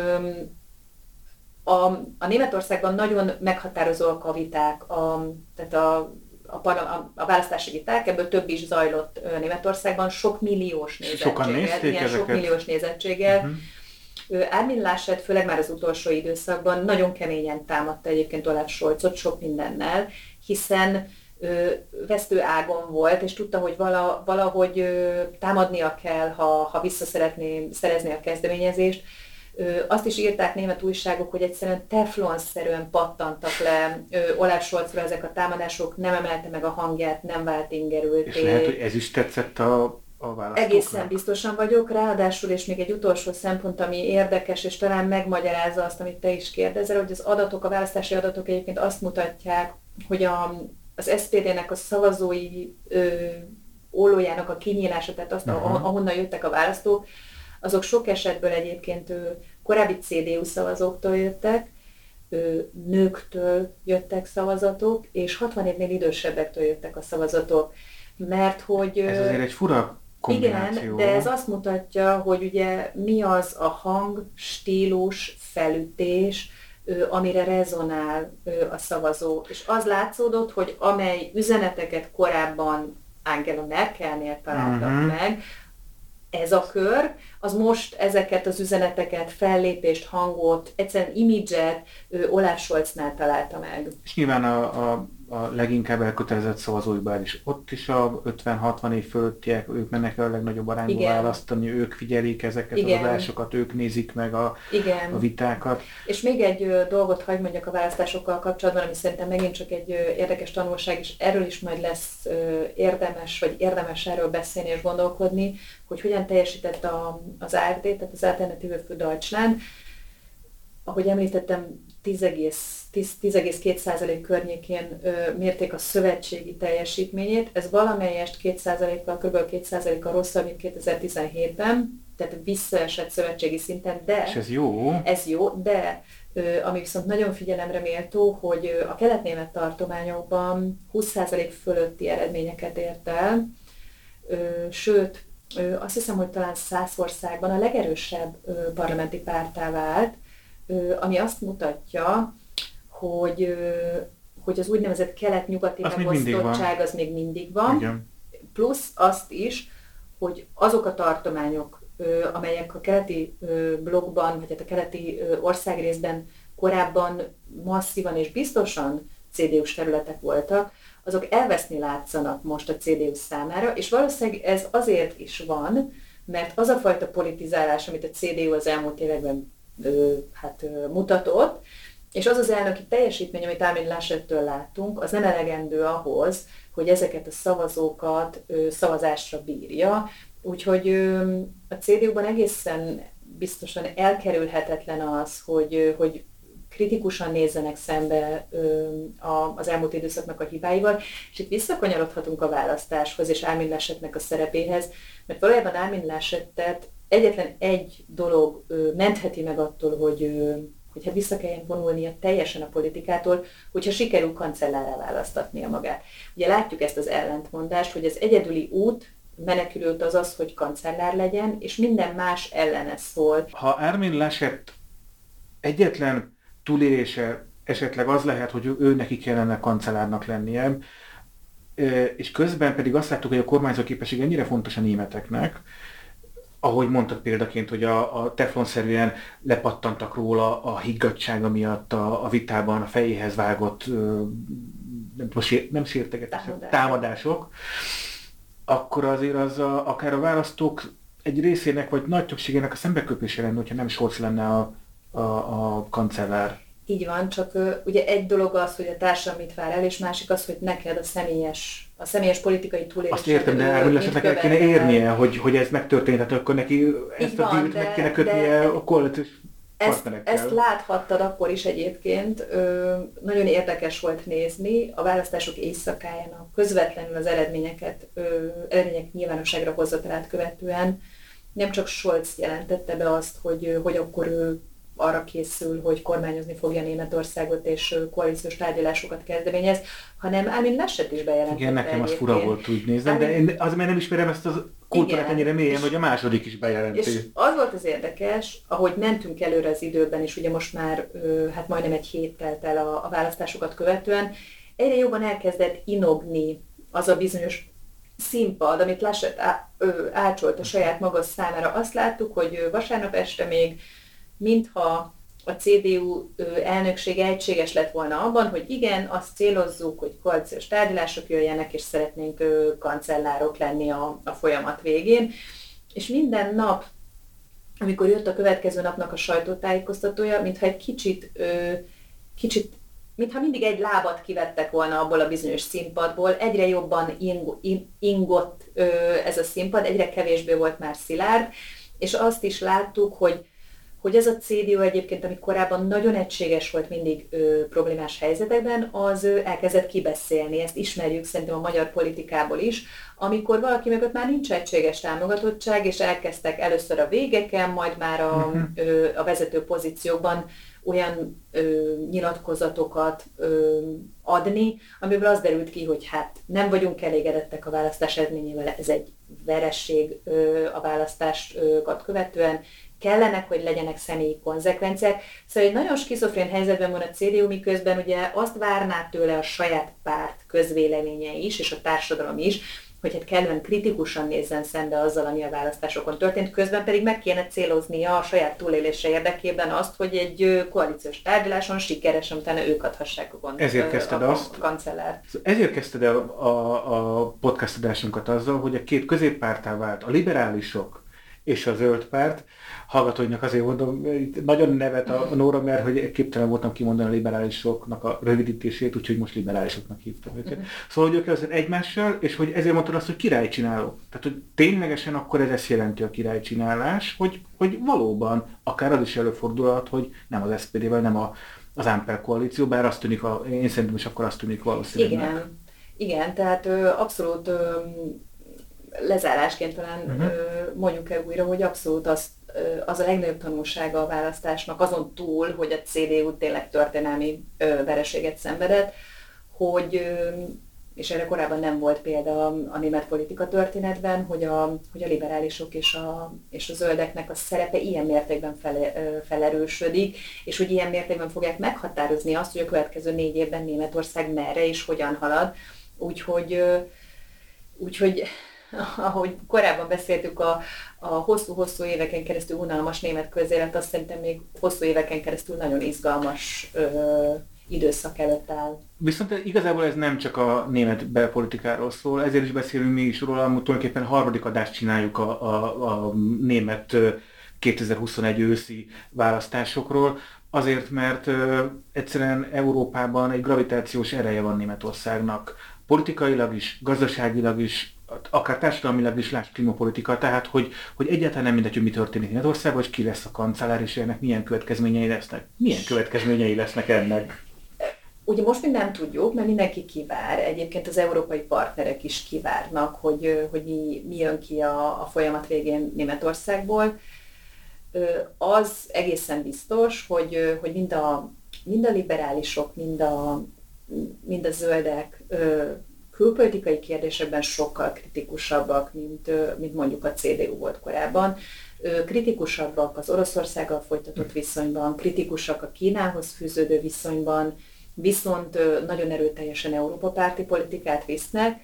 a, a Németországban nagyon meghatározóak a viták, a, tehát a, a, a, a választási viták, ebből több is zajlott Németországban, sok milliós nézettséggel. Ilyen ezeket? sok milliós nézettséggel. Uh-huh. Armin Laschet főleg már az utolsó időszakban nagyon keményen támadta egyébként Olaf Scholzot sok mindennel, hiszen vesztő ágon volt, és tudta, hogy vala, valahogy támadnia kell, ha, ha vissza szeretné szerezni a kezdeményezést. Azt is írták német újságok, hogy egyszerűen teflonszerűen pattantak le Olaf Scholzra ezek a támadások, nem emelte meg a hangját, nem vált ingerült. És lehet, hogy ez is tetszett a, a Egészen biztosan vagyok, ráadásul, és még egy utolsó szempont, ami érdekes, és talán megmagyarázza azt, amit te is kérdezel, hogy az adatok, a választási adatok egyébként azt mutatják, hogy a, az SPD-nek a szavazói ö, ólójának a kinyílása, tehát azt, uh-huh. ahonnan jöttek a választók, azok sok esetből egyébként ő, korábbi CDU szavazóktól jöttek, ő, nőktől jöttek szavazatok, és 60 évnél idősebbektől jöttek a szavazatok. Mert hogy... Ez azért egy fura kombináció. Igen, de ez azt mutatja, hogy ugye mi az a hang, stílus, felütés, amire rezonál a szavazó. És az látszódott, hogy amely üzeneteket korábban Angela Merkelnél találtak uh-huh. meg, ez a kör, az most ezeket az üzeneteket, fellépést, hangot, egyszerűen imidzset Olaf Scholznál találta meg. És nyilván a, a a leginkább elkötelezett szavazóiból is. Ott is a 50-60 év fölöttiek, ők mennek el a legnagyobb arányba Igen. választani, ők figyelik ezeket Igen. az adásokat, ők nézik meg a, Igen. a vitákat. És még egy dolgot hagyd mondjak a választásokkal kapcsolatban, ami szerintem megint csak egy érdekes tanulság, és erről is majd lesz érdemes, vagy érdemes erről beszélni és gondolkodni, hogy hogyan teljesített a, az AfD, tehát az Alternative für Deutschland. Ahogy említettem, 10,2% környékén mérték a szövetségi teljesítményét. Ez valamelyest 2%-kal, kb. 2%-kal rosszabb, mint 2017-ben, tehát visszaesett szövetségi szinten, de... És ez jó. Ez jó, de ami viszont nagyon figyelemre méltó, hogy a keletnémet tartományokban 20% fölötti eredményeket ért el, sőt, azt hiszem, hogy talán száz országban a legerősebb parlamenti pártá vált, ami azt mutatja, hogy, hogy az úgynevezett kelet-nyugati megosztottság az még mindig van. Igen. Plusz azt is, hogy azok a tartományok, amelyek a keleti blogban, vagy hát a keleti országrészben korábban masszívan és biztosan CDU-s területek voltak, azok elveszni látszanak most a CDU számára, és valószínűleg ez azért is van, mert az a fajta politizálás, amit a CDU az elmúlt években hát, mutatott, és az az elnöki teljesítmény, amit Ámin Laschettől láttunk, az nem elegendő ahhoz, hogy ezeket a szavazókat szavazásra bírja. Úgyhogy a CDU-ban egészen biztosan elkerülhetetlen az, hogy, hogy kritikusan nézzenek szembe az elmúlt időszaknak a hibáival, és itt visszakanyarodhatunk a választáshoz és Ámin Laschettnek a szerepéhez, mert valójában Ámin Laschettet egyetlen egy dolog mentheti meg attól, hogy hogy hát vissza kelljen vonulnia teljesen a politikától, hogyha sikerül kancellárá választatnia magát. Ugye látjuk ezt az ellentmondást, hogy az egyedüli út, menekülőt az az, hogy kancellár legyen, és minden más ellene szól. Ha Ermin Laschet egyetlen túlélése esetleg az lehet, hogy ő neki kellene kancellárnak lennie, és közben pedig azt láttuk, hogy a kormányzó képesség ennyire fontos a németeknek, ahogy mondtad példaként, hogy a, a teflonszerűen lepattantak róla a higgadsága miatt a, a vitában a fejéhez vágott nem, nem sértegetések, támadások. támadások, akkor azért az a, akár a választók egy részének, vagy nagy többségének a szembeköpése lenne, hogyha nem Scholz lenne a, a, a kancellár. Így van, csak ugye egy dolog az, hogy a társam mit vár el, és másik az, hogy neked a személyes, a személyes politikai túlélés. Azt értem, de esetleg el kéne érnie, hogy, hogy ez megtörténhet, akkor neki ezt van, a díjat meg kéne kötnie a koalíciós ezt, ezt láthattad akkor is egyébként, ö, nagyon érdekes volt nézni. A választások éjszakáján, közvetlenül az eredményeket, ö, eredmények nyilvánosságra hozatalát követően nem csak Scholz jelentette be azt, hogy, hogy akkor ő arra készül, hogy kormányozni fogja Németországot és koalíciós tárgyalásokat kezdeményez, hanem Ámin Laschet is bejelentette. Igen, nekem az fura volt úgy nézem, de én azért nem ismerem ezt a kultúrát ennyire mélyen, hogy a második is bejelenti. És az volt az érdekes, ahogy mentünk előre az időben, és ugye most már hát majdnem egy hét telt el a, a választásokat követően, egyre jobban elkezdett inogni az a bizonyos színpad, amit Laschet ácsolt a saját maga számára. Azt láttuk, hogy vasárnap este még mintha a CDU elnökség egységes lett volna abban, hogy igen, azt célozzuk, hogy koalíciós tárgyalások jöjjenek, és szeretnénk kancellárok lenni a, a folyamat végén. És minden nap, amikor jött a következő napnak a sajtótájékoztatója, mintha egy kicsit, kicsit mintha mindig egy lábat kivettek volna abból a bizonyos színpadból, egyre jobban ing, ingott ez a színpad, egyre kevésbé volt már szilárd, és azt is láttuk, hogy hogy ez a CDU egyébként, ami korábban nagyon egységes volt mindig ö, problémás helyzetekben, az ö, elkezdett kibeszélni. Ezt ismerjük szerintem a magyar politikából is, amikor valaki mögött már nincs egységes támogatottság, és elkezdtek először a végeken, majd már a, uh-huh. ö, a vezető pozíciókban olyan ö, nyilatkozatokat ö, adni, amiből az derült ki, hogy hát nem vagyunk elégedettek a választás eredményével, ez egy veresség ö, a választásokat követően, kellenek, hogy legyenek személyi konzekvenciák. Szóval egy nagyon skizofrén helyzetben van a CDU, miközben ugye azt várná tőle a saját párt közvéleménye is, és a társadalom is, hogy hát kellően kritikusan nézzen szembe azzal, ami a választásokon történt, közben pedig meg kéne céloznia a saját túlélése érdekében azt, hogy egy koalíciós tárgyaláson sikeresen utána ők adhassák a, gond, ezért kezdted a, azt, a kancellár. Ezért kezdted el a, a, podcast adásunkat azzal, hogy a két középpártá vált, a liberálisok és a zöld párt, hallgatóinak azért mondom, itt nagyon nevet a Nóra, mert hogy képtelen voltam kimondani a liberálisoknak a rövidítését, úgyhogy most liberálisoknak hívtam őket. Uh-huh. Szóval, hogy ők azért egymással, és hogy ezért mondtad azt, hogy királycsináló. Tehát, hogy ténylegesen akkor ez ezt jelenti a királycsinálás, hogy, hogy valóban akár az is előfordulhat, hogy nem az SPD-vel, nem a, az Amper koalíció, bár azt tűnik, a, én szerintem is akkor azt tűnik valószínűleg. Igen, igen, tehát ö, abszolút ö, lezárásként talán uh-huh. ö, mondjuk el újra, hogy abszolút azt az a legnagyobb tanulsága a választásnak, azon túl, hogy a CDU tényleg történelmi vereséget szenvedett, hogy, és erre korábban nem volt példa a német politika történetben, hogy a, hogy a liberálisok és a, és a zöldeknek a szerepe ilyen mértékben fel, felerősödik, és hogy ilyen mértékben fogják meghatározni azt, hogy a következő négy évben Németország merre és hogyan halad. Úgyhogy, úgyhogy ahogy korábban beszéltük, a, a hosszú-hosszú éveken keresztül unalmas német közélet, azt szerintem még hosszú éveken keresztül nagyon izgalmas ö, időszak előtt áll. Viszont igazából ez nem csak a német belpolitikáról szól, ezért is beszélünk mi is róla, hogy tulajdonképpen harmadik adást csináljuk a, a, a német 2021 őszi választásokról, azért, mert ö, egyszerűen Európában egy gravitációs ereje van Németországnak. Politikailag is, gazdaságilag is, akár társadalmilag is láss klímapolitika, tehát hogy, hogy egyáltalán nem mindegy, hogy mi történik Németországban, hogy ki lesz a kancellár, és ennek milyen következményei lesznek. Milyen következményei lesznek ennek? Ugye most még nem tudjuk, mert mindenki kivár. Egyébként az európai partnerek is kivárnak, hogy, hogy mi, mi jön ki a, a folyamat végén Németországból. Az egészen biztos, hogy, hogy mind, a, mind a liberálisok, mind a, mind a zöldek külpolitikai kérdésekben sokkal kritikusabbak, mint, mint mondjuk a CDU volt korábban. Kritikusabbak az Oroszországgal folytatott viszonyban, kritikusak a Kínához fűződő viszonyban, viszont nagyon erőteljesen Európa párti politikát visznek,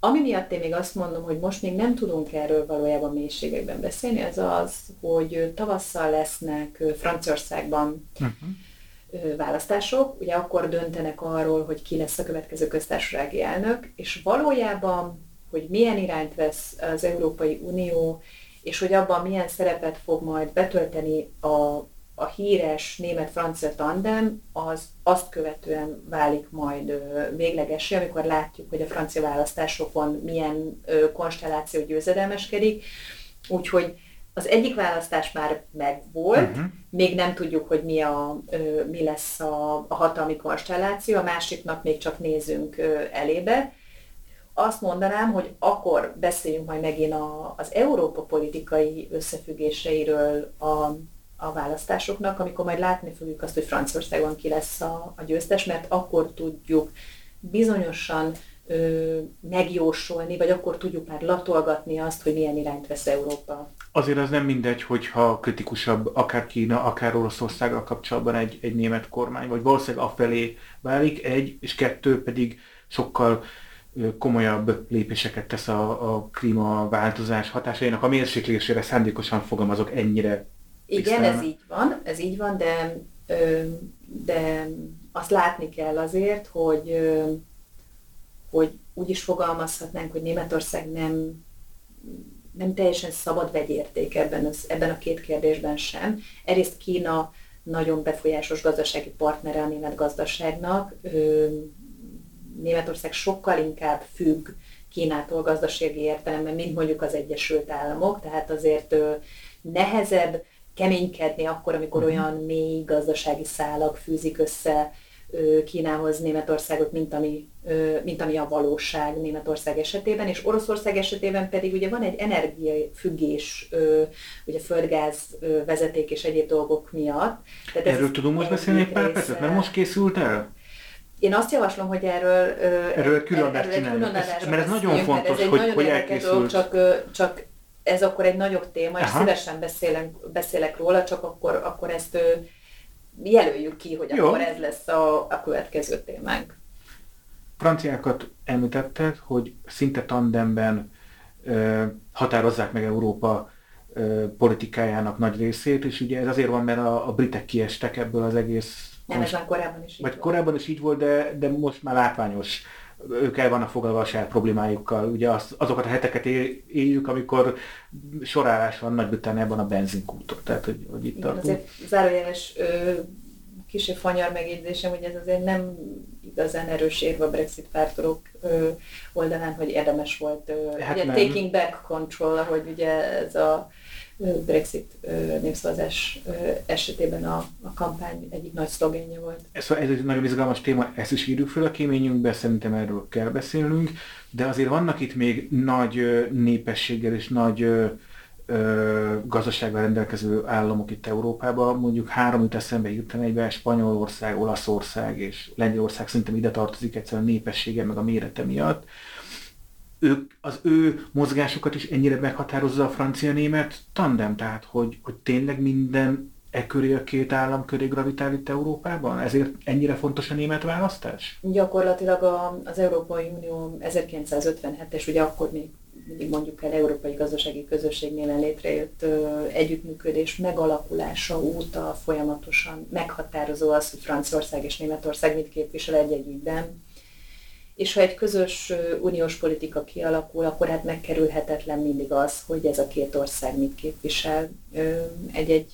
ami miatt én még azt mondom, hogy most még nem tudunk erről valójában mélységekben beszélni, az az, hogy tavasszal lesznek Franciaországban. Uh-huh választások, ugye akkor döntenek arról, hogy ki lesz a következő köztársasági elnök, és valójában, hogy milyen irányt vesz az Európai Unió, és hogy abban milyen szerepet fog majd betölteni a, a híres német-francia tandem, az azt követően válik majd véglegesé, amikor látjuk, hogy a francia választásokon milyen konstelláció győzedelmeskedik. Úgyhogy az egyik választás már megvolt, uh-huh. még nem tudjuk, hogy mi, a, mi lesz a, a hatalmi konstelláció, a másiknak még csak nézünk elébe. Azt mondanám, hogy akkor beszéljünk majd megint a, az Európa politikai összefüggéseiről a, a választásoknak, amikor majd látni fogjuk azt, hogy Franciaországban ki lesz a, a győztes, mert akkor tudjuk bizonyosan ö, megjósolni, vagy akkor tudjuk már latolgatni azt, hogy milyen irányt vesz Európa. Azért az nem mindegy, hogyha kritikusabb akár Kína, akár Oroszországgal kapcsolatban egy, egy német kormány, vagy valószínűleg afelé válik, egy, és kettő pedig sokkal komolyabb lépéseket tesz a, a klímaváltozás hatásainak a mérséklésére szándékosan fogalmazok ennyire. Igen, ez így van, ez így van, de, de azt látni kell azért, hogy, hogy úgy is fogalmazhatnánk, hogy Németország nem, nem teljesen szabad vegyérték ebben, az, ebben a két kérdésben sem. Egyrészt Kína nagyon befolyásos gazdasági partnere a német gazdaságnak, Németország sokkal inkább függ Kínától gazdasági értelemben, mint mondjuk az Egyesült Államok, tehát azért nehezebb keménykedni akkor, amikor uh-huh. olyan mély gazdasági szálak fűzik össze Kínához Németországot, mint ami, mint ami a valóság Németország esetében, és Oroszország esetében pedig ugye van egy energiafüggés, ugye földgáz vezeték és egyéb dolgok miatt. Tehát Erről tudunk most beszélni egy pár percet, mert most készült el? Én azt javaslom, hogy erről, erről külön ez, mert ez nagyon fontos, ez hogy, nagyon hogy elkészült. Dolog, csak, csak ez akkor egy nagyobb téma, Aha. és szívesen beszélek, beszélek róla, csak akkor, akkor ezt jelöljük ki, hogy Jó. akkor ez lesz a, a következő témánk. Franciákat említetted, hogy szinte tandemben ö, határozzák meg Európa ö, politikájának nagy részét, és ugye ez azért van, mert a, a britek kiestek ebből az egész nem, ez már korábban is így Vagy volt. korábban is így volt, de, de most már látványos. Ők el vannak foglalva a saját problémájukkal. Ugye az, azokat a heteket éljük, amikor sorálás van Nagy-Britanniában a benzinkúton. Tehát, hogy, hogy itt Igen, azért zárójeles kisebb fanyar megjegyzésem, hogy ez azért nem igazán erős érve a Brexit pártorok oldalán, hogy érdemes volt hát ugye, taking back control, ahogy ugye ez a Brexit népszavazás esetében a, a kampány egyik nagy szlogenje volt. Ez, ez egy nagyon izgalmas téma, ezt is írjuk fel a kéményünkbe, szerintem erről kell beszélnünk, de azért vannak itt még nagy népességgel és nagy ö, gazdasággal rendelkező államok itt Európában, mondjuk három jut eszembe hirtelen egyben, Spanyolország, Olaszország és Lengyelország szerintem ide tartozik egyszerűen a népessége meg a mérete miatt ők, az ő mozgásukat is ennyire meghatározza a francia-német tandem, tehát hogy, hogy tényleg minden e köré a két állam köré gravitál itt Európában? Ezért ennyire fontos a német választás? Gyakorlatilag a, az Európai Unió 1957-es, ugye akkor még mindig mondjuk el Európai Gazdasági Közösségnél létrejött ö, együttműködés megalakulása óta folyamatosan meghatározó az, hogy Franciaország és Németország mit képvisel egy-egy ügyben és ha egy közös uniós politika kialakul, akkor hát megkerülhetetlen mindig az, hogy ez a két ország mit képvisel egy-egy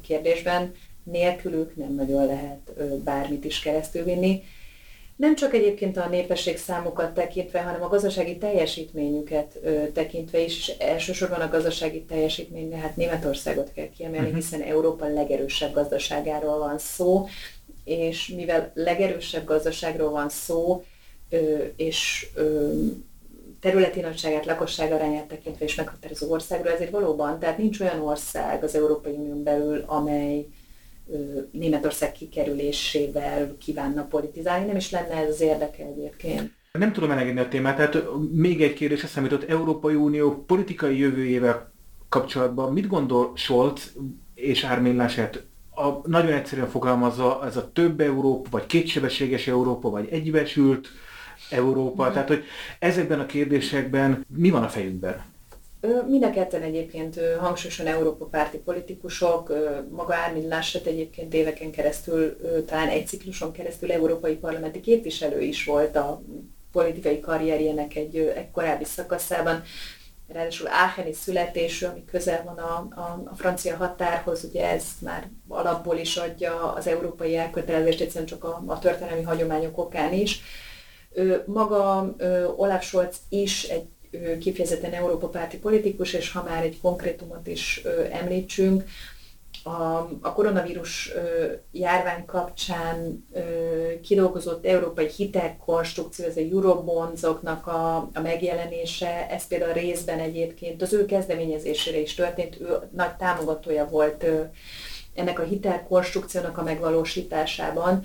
kérdésben. Nélkülük nem nagyon lehet bármit is keresztülvinni. Nem csak egyébként a népesség számokat tekintve, hanem a gazdasági teljesítményüket tekintve is, és elsősorban a gazdasági teljesítményre, hát Németországot kell kiemelni, uh-huh. hiszen Európa legerősebb gazdaságáról van szó, és mivel legerősebb gazdaságról van szó, és területi nagyságát, lakosság arányát tekintve is meghatározó országról, ezért valóban, tehát nincs olyan ország az Európai Unión belül, amely Németország kikerülésével kívánna politizálni, nem is lenne ez az érdeke egyébként. Nem tudom elengedni a témát, tehát még egy kérdés eszembe jutott Európai Unió politikai jövőjével kapcsolatban. Mit gondol Scholz és Armin Laschet? A, nagyon egyszerűen fogalmazza, ez a több Európa, vagy kétsebességes Európa, vagy egybesült, Európa, tehát hogy ezekben a kérdésekben mi van a fejükben? Mind a ketten egyébként hangsúlyosan Európa párti politikusok, maga Ármin Laschet egyébként éveken keresztül, talán egy cikluson keresztül európai parlamenti képviselő is volt a politikai karrierjének egy, egy korábbi szakaszában. Ráadásul Ácheni születésű, ami közel van a, a, a francia határhoz, ugye ez már alapból is adja az európai elkötelezést, egyszerűen csak a, a történelmi hagyományok okán is maga Olaf Scholz is egy kifejezetten Európa párti politikus, és ha már egy konkrétumot is említsünk, a, koronavírus járvány kapcsán kidolgozott európai hitelkonstrukció, ez a eurobonzoknak a megjelenése, ez például részben egyébként az ő kezdeményezésére is történt, ő nagy támogatója volt ennek a hitelkonstrukciónak a megvalósításában,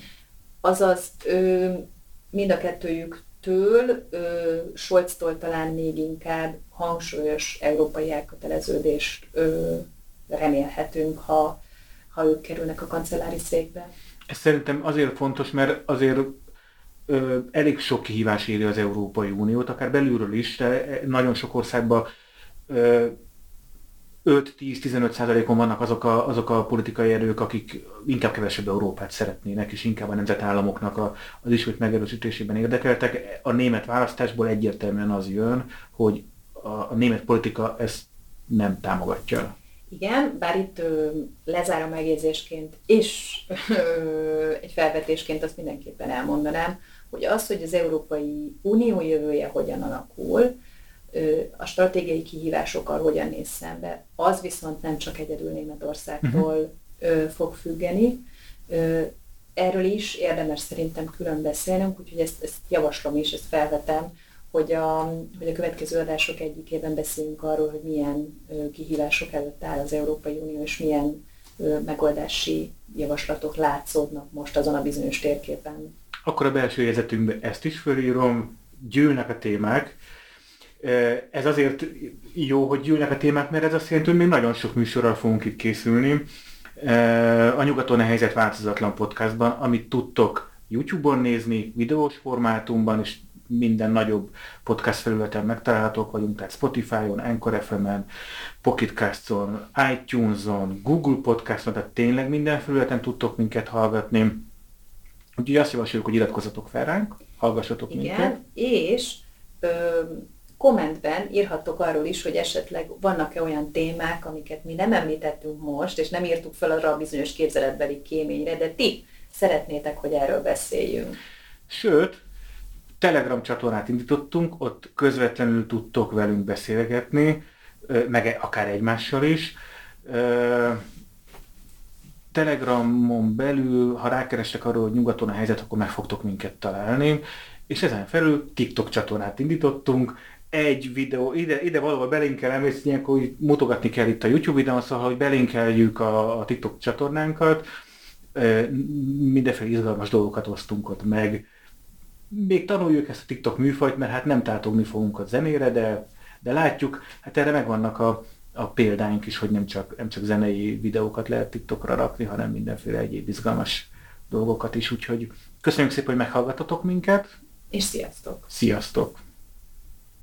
azaz mind a kettőjüktől, ö, Scholztól talán még inkább hangsúlyos európai elköteleződést ö, remélhetünk, ha, ha ők kerülnek a kancellári székbe. Ez szerintem azért fontos, mert azért ö, elég sok kihívás éri az Európai Uniót, akár belülről is, de nagyon sok országban 5-10-15%-on vannak azok a, azok a politikai erők, akik inkább kevesebb Európát szeretnének, és inkább a nemzetállamoknak a, az ismét megerősítésében érdekeltek. A német választásból egyértelműen az jön, hogy a, a német politika ezt nem támogatja. Igen, bár itt ö, lezáró megjegyzésként és ö, egy felvetésként azt mindenképpen elmondanám, hogy az, hogy az Európai Unió jövője hogyan alakul, a stratégiai kihívásokkal hogyan néz szembe, az viszont nem csak egyedül Németországtól uh-huh. fog függeni. Erről is érdemes szerintem külön beszélnünk, úgyhogy ezt, ezt javaslom is, ezt felvetem, hogy a, hogy a következő adások egyikében beszéljünk arról, hogy milyen kihívások előtt áll az Európai Unió, és milyen megoldási javaslatok látszódnak most azon a bizonyos térképen. Akkor a belső jegyzetünkbe ezt is fölírom, gyűlnek a témák, ez azért jó, hogy gyűlnek a témák, mert ez azt jelenti, hogy még nagyon sok műsorral fogunk itt készülni. A Nyugaton a helyzet változatlan podcastban, amit tudtok YouTube-on nézni, videós formátumban, és minden nagyobb podcast felületen megtalálhatók vagyunk, tehát Spotify-on, Anchor FM-en, Pocketcast-on, iTunes-on, Google Podcast-on, tehát tényleg minden felületen tudtok minket hallgatni. Úgyhogy azt javasoljuk, hogy iratkozzatok fel ránk, hallgassatok Igen, minket. és ö, kommentben írhattok arról is, hogy esetleg vannak-e olyan témák, amiket mi nem említettünk most, és nem írtuk fel arra a bizonyos képzeletbeli kéményre, de ti szeretnétek, hogy erről beszéljünk. Sőt, Telegram csatornát indítottunk, ott közvetlenül tudtok velünk beszélgetni, meg akár egymással is. Telegramon belül, ha rákerestek arról, hogy nyugaton a helyzet, akkor meg fogtok minket találni. És ezen felül TikTok csatornát indítottunk, egy videó, ide, ide valahol belinkelem, és ilyenkor úgy mutogatni kell itt a YouTube videón, szóval, hogy belinkeljük a, a TikTok csatornánkat, mindenféle izgalmas dolgokat osztunk ott meg. Még tanuljuk ezt a TikTok műfajt, mert hát nem tátogni fogunk a zenére, de, de látjuk, hát erre megvannak a, a példáink is, hogy nem csak, nem csak zenei videókat lehet TikTokra rakni, hanem mindenféle egyéb izgalmas dolgokat is, úgyhogy köszönjük szépen, hogy meghallgatotok minket. És sziasztok! Sziasztok!